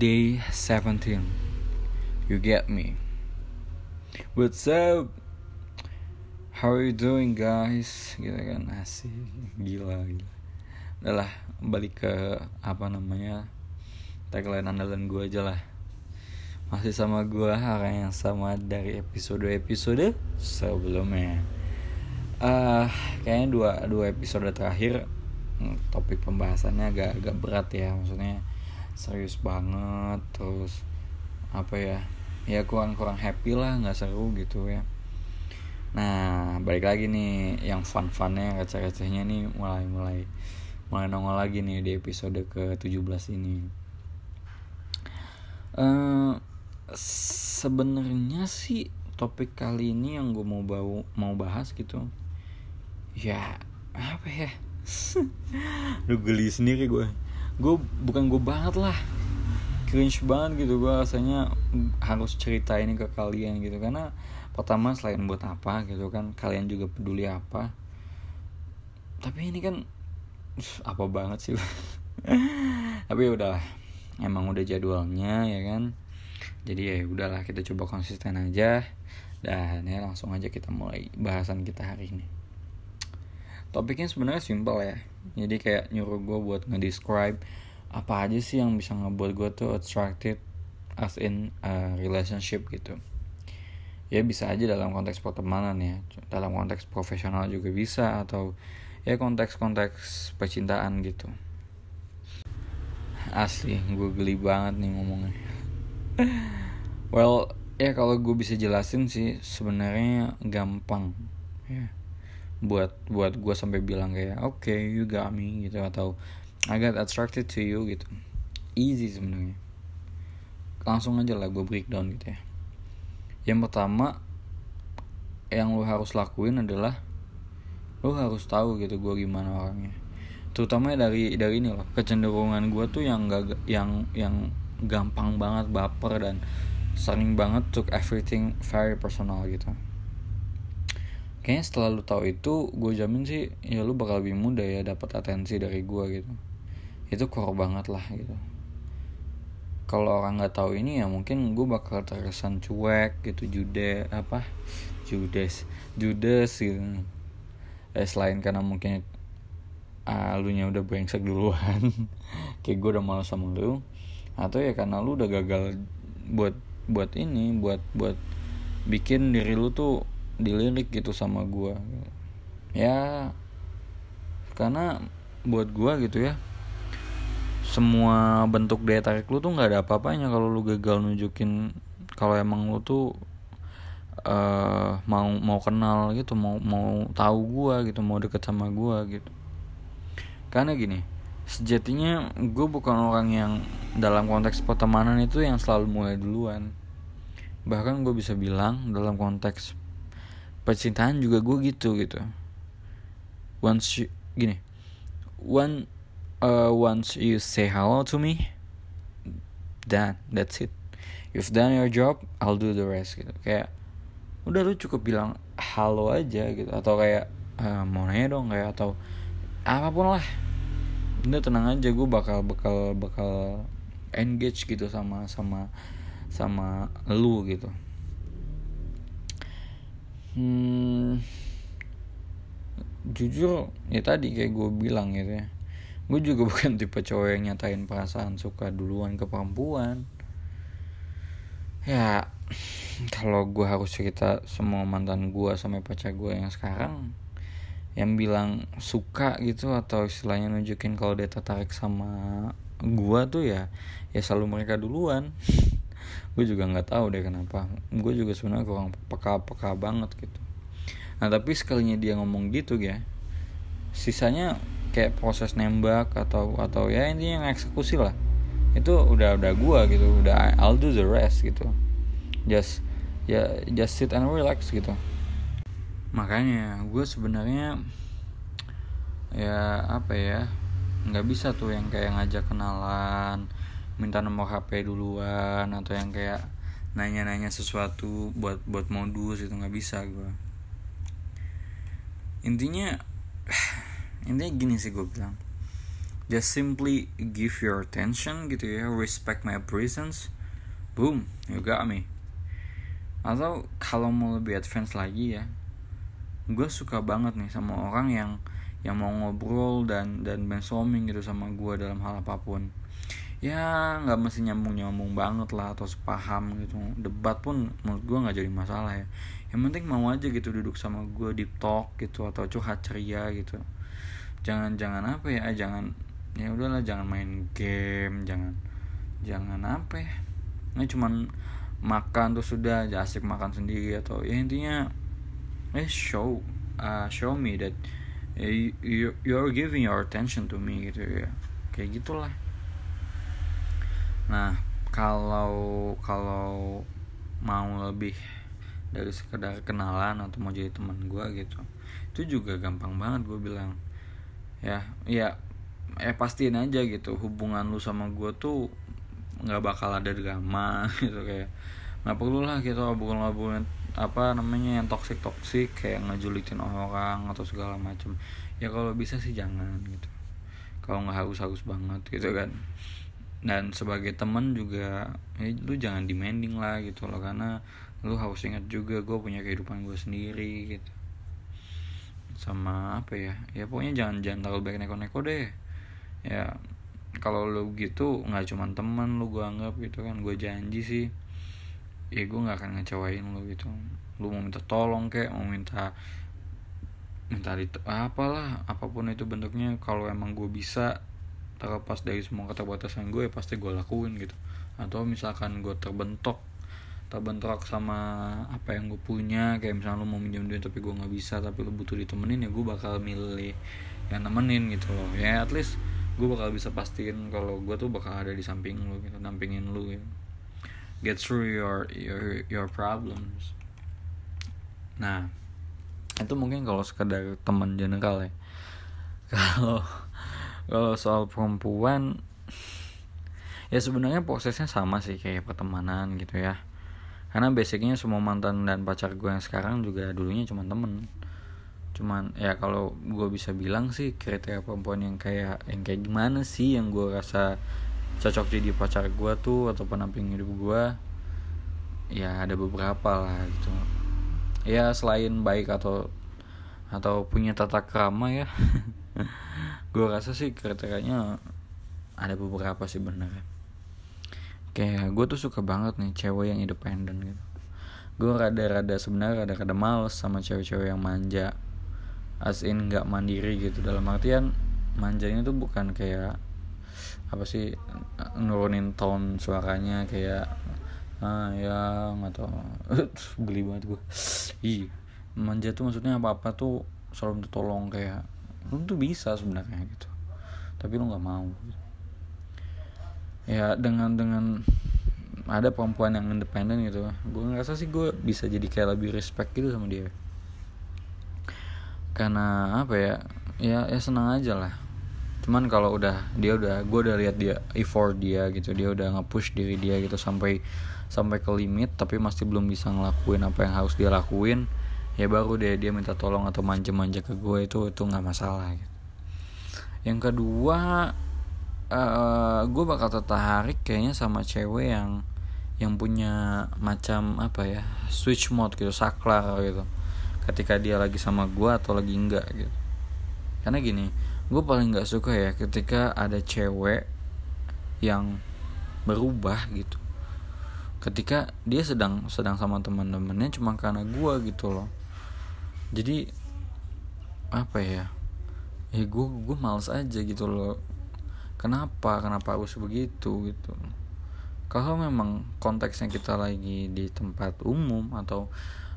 Day 17 You get me? What's up? How are you doing guys? Gitu kan asik. Gila gila. Udah lah balik ke Apa namanya Tagline andalan gue aja lah. Masih sama gue Orang yang sama dari episode-episode Sebelumnya. Uh, Kayaknya dua, dua episode terakhir hmm, Topik pembahasannya agak, agak berat ya Maksudnya serius banget terus apa ya ya kurang kurang happy lah nggak seru gitu ya. Nah balik lagi nih yang fun funnya receh recehnya nih mulai mulai nongol lagi nih di episode ke 17 ini. Uh, sebenarnya sih topik kali ini yang gue mau bau mau bahas gitu ya apa ya? Duh geli sendiri gue gue bukan gue banget lah. Cringe banget gitu gue rasanya harus cerita ini ke kalian gitu. Karena pertama selain buat apa gitu kan kalian juga peduli apa. Tapi ini kan apa banget sih tapi ya udahlah emang udah jadwalnya ya kan? Jadi ya udahlah kita coba konsisten aja. Dan ya langsung aja kita mulai bahasan kita hari ini. Topiknya sebenarnya simpel ya jadi kayak nyuruh gue buat ngedescribe apa aja sih yang bisa ngebuat gue tuh attracted as in a relationship gitu. Ya bisa aja dalam konteks pertemanan ya. Dalam konteks profesional juga bisa atau ya konteks-konteks percintaan gitu. Asli gue geli banget nih ngomongnya. Well ya kalau gue bisa jelasin sih sebenarnya gampang ya buat buat gue sampai bilang kayak oke okay, you got me gitu atau I got attracted to you gitu. Easy sebenarnya. Langsung aja lah gue breakdown gitu ya. Yang pertama yang lo harus lakuin adalah lo harus tahu gitu gue gimana orangnya. Terutama dari dari ini loh kecenderungan gue tuh yang gak yang yang gampang banget baper dan sering banget took everything very personal gitu kayaknya setelah lu tahu itu gue jamin sih ya lu bakal lebih mudah ya dapat atensi dari gue gitu. Itu core banget lah gitu. Kalau orang nggak tahu ini ya mungkin gue bakal terkesan cuek gitu jude apa judes judes gitu. Eh selain karena mungkin ah, lu nya udah brengsek duluan kayak gue udah malu sama lu atau ya karena lu udah gagal buat buat ini buat buat bikin diri lu tuh dilirik gitu sama gue ya karena buat gue gitu ya semua bentuk daya tarik lu tuh nggak ada apa-apanya kalau lu gagal nunjukin kalau emang lu tuh uh, mau mau kenal gitu mau mau tahu gue gitu mau deket sama gue gitu. Karena gini sejatinya gue bukan orang yang dalam konteks pertemanan itu yang selalu mulai duluan. Bahkan gue bisa bilang dalam konteks percintaan juga gue gitu gitu. Once you, gini. One uh, once you say hello to me dan that's it. You've done your job I'll do the rest gitu. Kayak udah lu cukup bilang halo aja gitu. Atau kayak uh, mau nanya dong kayak atau apa pun lah. Udah tenang aja gue bakal bakal bakal engage gitu sama sama sama lu gitu hmm, jujur ya tadi kayak gue bilang gitu ya. Gue juga bukan tipe cowok yang nyatain perasaan suka duluan ke perempuan. Ya kalau gue harus cerita semua mantan gue sama pacar gue yang sekarang yang bilang suka gitu atau istilahnya nunjukin kalau dia tertarik sama gue tuh ya ya selalu mereka duluan gue juga nggak tahu deh kenapa. Gue juga sebenarnya kurang peka-peka banget gitu. Nah tapi sekalinya dia ngomong gitu ya sisanya kayak proses nembak atau atau ya intinya yang eksekusi lah. Itu udah udah gue gitu udah I'll do the rest gitu. Just ya just sit and relax gitu. Makanya gue sebenarnya ya apa ya nggak bisa tuh yang kayak ngajak kenalan minta nomor HP duluan atau yang kayak nanya-nanya sesuatu buat buat modus itu nggak bisa gue intinya intinya gini sih gue bilang. Just simply give your attention gitu ya respect my presence boom you got me. Atau kalau mau lebih advance lagi ya gue suka banget nih sama orang yang yang mau ngobrol dan dan brainstorming gitu sama gue dalam hal apa pun. Ya nggak mesti nyambung nyambung banget lah atau sepaham gitu. Debat pun menurut gue nggak jadi masalah ya. Yang penting mau aja gitu duduk sama gue deep talk gitu atau curhat ceria gitu. Jangan jangan apa ya jangan ya udahlah jangan main game jangan jangan apa ya. Ini cuman makan tuh sudah asik makan sendiri atau ya intinya eh show uh, show me that you, you you're giving your attention to me gitu ya. Kayak gitulah. Nah kalau kalau mau lebih dari sekedar kenalan atau mau jadi teman gue gitu itu juga gampang banget gue bilang. Ya ya eh pastiin aja gitu hubungan lu sama gue tuh nggak bakal ada drama gitu kayak. Nggak perlu lah gitu hubungan-hubungan apa namanya yang toksik toksik kayak ngejulitin orang atau segala macam ya kalau bisa sih jangan gitu. Kalau nggak harus harus banget gitu kan. Dan sebagai teman juga ya, lu jangan demanding lah gitu loh karena lu harus ingat juga gue punya kehidupan gue sendiri gitu. Sama apa ya ya pokoknya jangan jangan terlalu banyak neko-neko deh. Ya kalau lu gitu nggak cuma teman lu gue anggap gitu kan gue janji sih ya gue nggak akan ngecewain lu gitu. Lu mau minta tolong kek mau minta minta di apalah apa pun itu bentuknya. Kalau emang gue bisa terlepas dari semua keterbatasan gue ya pasti gue lakuin gitu. Atau misalkan gue terbentok terbentok sama apa yang gue punya kayak misalnya lu mau minjem duit tapi gue nggak bisa tapi lu butuh ditemenin ya gue bakal milih yang nemenin gitu loh. Ya at least gue bakal bisa pastiin kalau gue tuh bakal ada di samping lu gitu dampingin lu gitu get through your your your problems. Nah. Itu mungkin kalau sekedar teman general ya. Kalau kalau soal perempuan ya sebenarnya prosesnya sama sih kayak pertemanan gitu ya. Karena basicnya semua mantan dan pacar gue yang sekarang juga dulunya cuma temen. Cuman ya kalau gue bisa bilang sih kriteria perempuan yang kayak yang kayak gimana sih yang gue rasa cocok jadi pacar gue tuh atau penamping hidup gue ya ada beberapa lah gitu. Ya selain baik atau atau punya tata krama ya gue rasa sih kriterianya ada beberapa sih bener. Kayak gue tuh suka banget nih cewek yang independen gitu. Gue rada-rada sebenarnya rada-rada males sama cewek-cewek yang manja. As in nggak mandiri gitu dalam artian manjanya tuh bukan kayak apa sih nurunin tone suaranya kayak ah ya nggak tau geli banget gue ih manja tuh maksudnya apa apa tuh selalu minta tolong kayak lu tuh bisa sebenarnya gitu. Tapi lu nggak mau. Ya dengan dengan ada perempuan yang independen gitu gue ngerasa sih gue bisa jadi kayak lebih respect gitu sama dia. Karena apa ya? Ya ya senang aja lah cuman kalau udah dia udah gue udah lihat dia effort dia gitu dia udah nge-push diri dia gitu sampai sampai ke limit tapi masih belum bisa ngelakuin apa yang harus dia lakuin ya baru deh dia minta tolong atau manja-manja ke gue itu itu nggak masalah gitu. yang kedua uh, gue bakal tertarik kayaknya sama cewek yang yang punya macam apa ya switch mode gitu saklar gitu ketika dia lagi sama gue atau lagi enggak gitu karena gini gue paling nggak suka ya ketika ada cewek yang berubah gitu. Ketika dia sedang sedang sama teman-temannya cuma karena gue gitu loh. Jadi apa ya? Ya gue gue males aja gitu loh. Kenapa? Kenapa harus begitu gitu? Kalau memang konteksnya kita lagi di tempat umum atau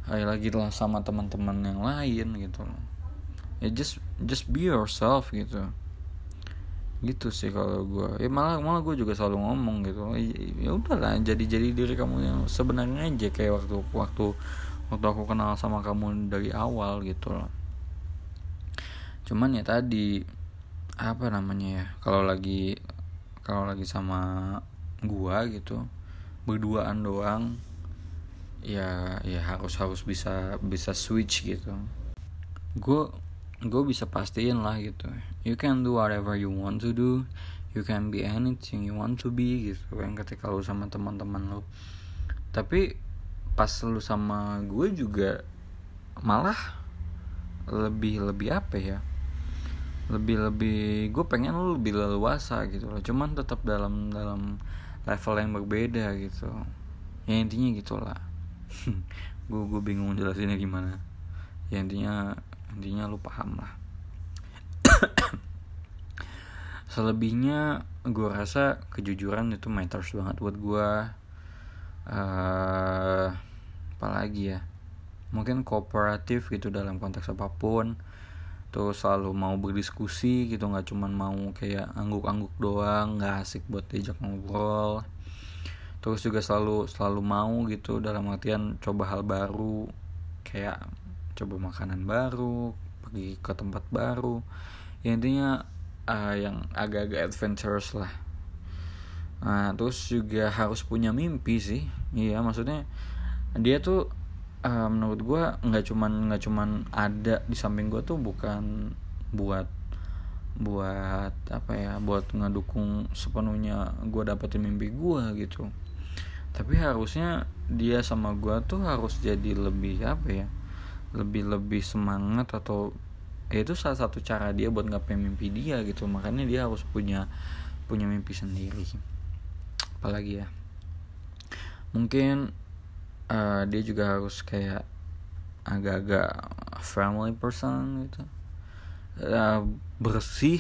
lagi lah sama teman-teman yang lain gitu loh. Ya just just be yourself gitu. Gitu sih kalau gue ya malah malah gue juga selalu ngomong gitu. Ya udahlah jadi jadi diri kamu yang sebenarnya aja kayak waktu waktu waktu aku kenal sama kamu dari awal gitu loh. Cuman ya tadi apa namanya ya kalau lagi kalau lagi sama gua gitu berduaan doang ya ya harus harus bisa bisa switch gitu. Gue gue bisa pastiin lah gitu. You can do whatever you want to do. You can be anything you want to be gitu kan ketika lu sama teman-teman lu. Tapi pas lu sama gue juga malah lebih lebih apa ya? Lebih lebih gue pengen lu lebih leluasa gitu loh. Cuman tetap dalam dalam level yang berbeda gitu. Ya intinya gitulah. Gue gue bingung jelasinnya gimana. Ya intinya intinya lu paham lah. Selebihnya gue rasa kejujuran itu matters banget buat gue uh, apalagi ya? Mungkin kooperatif gitu dalam konteks apa pun. Tuh selalu mau berdiskusi gitu nggak cuman mau kayak angguk-angguk doang nggak asik buat diajak ngobrol. Terus juga selalu selalu mau gitu dalam artian coba hal baru kayak coba makanan baru pergi ke tempat baru. Ya intinya uh, yang agak-agak adventurous lah. Nah terus juga harus punya mimpi sih. Iya maksudnya dia tuh uh, menurut gue nggak cuman nggak cuman ada di samping gue tuh bukan buat buat apa ya buat ngedukung sepenuhnya gue dapetin mimpi gue gitu. Tapi harusnya dia sama gue tuh harus jadi lebih apa ya lebih lebih semangat atau ya itu salah satu cara dia buat ngapain mimpi dia gitu. Makanya dia harus punya punya mimpi sendiri. Apalagi ya? Mungkin uh, dia juga harus kayak agak-agak family person gitu. Uh, bersih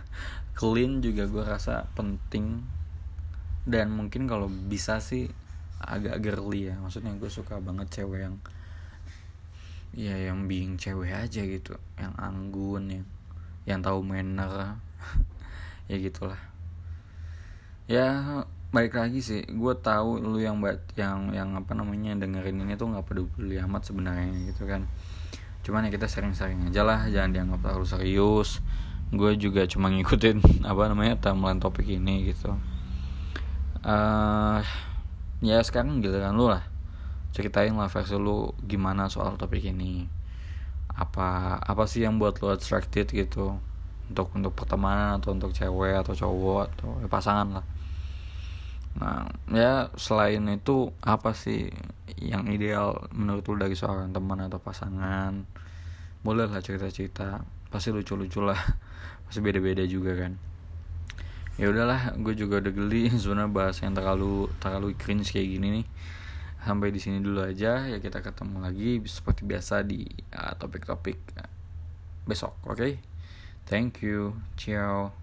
clean juga gue rasa penting. Dan mungkin kalau bisa sih agak girly ya. Maksudnya gue suka banget cewek yang ya yang being cewek aja gitu yang anggun yang yang tahu manner. Ya gitulah. Ya baik lagi sih gue tahu lu yang buat yang yang apa namanya dengerin ini tuh nggak peduli amat sebenarnya gitu kan. Cuman ya kita sering-sering aja lah jangan dianggap terlalu serius. Gue juga cuma ngikutin apa namanya timeline topik ini gitu. Uh, ya sekarang giliran lu lah ceritain lah versi lu gimana soal topik ini. Apa apa sih yang buat lu attracted gitu? Untuk untuk pertemanan atau untuk cewek atau cowok atau ya pasangan lah. Nah ya selain itu apa sih yang ideal menurut lu dari seorang teman atau pasangan? Boleh lah cerita-cerita. Pasti lucu-lucu lah. Pasti beda-beda juga kan. Ya udahlah gue juga udah geli sebenarnya bahas yang terlalu terlalu cringe kayak gini nih sampai di sini dulu aja. Ya kita ketemu lagi seperti biasa di uh, topik-topik uh, besok oke? Okay? thank you. Ciao.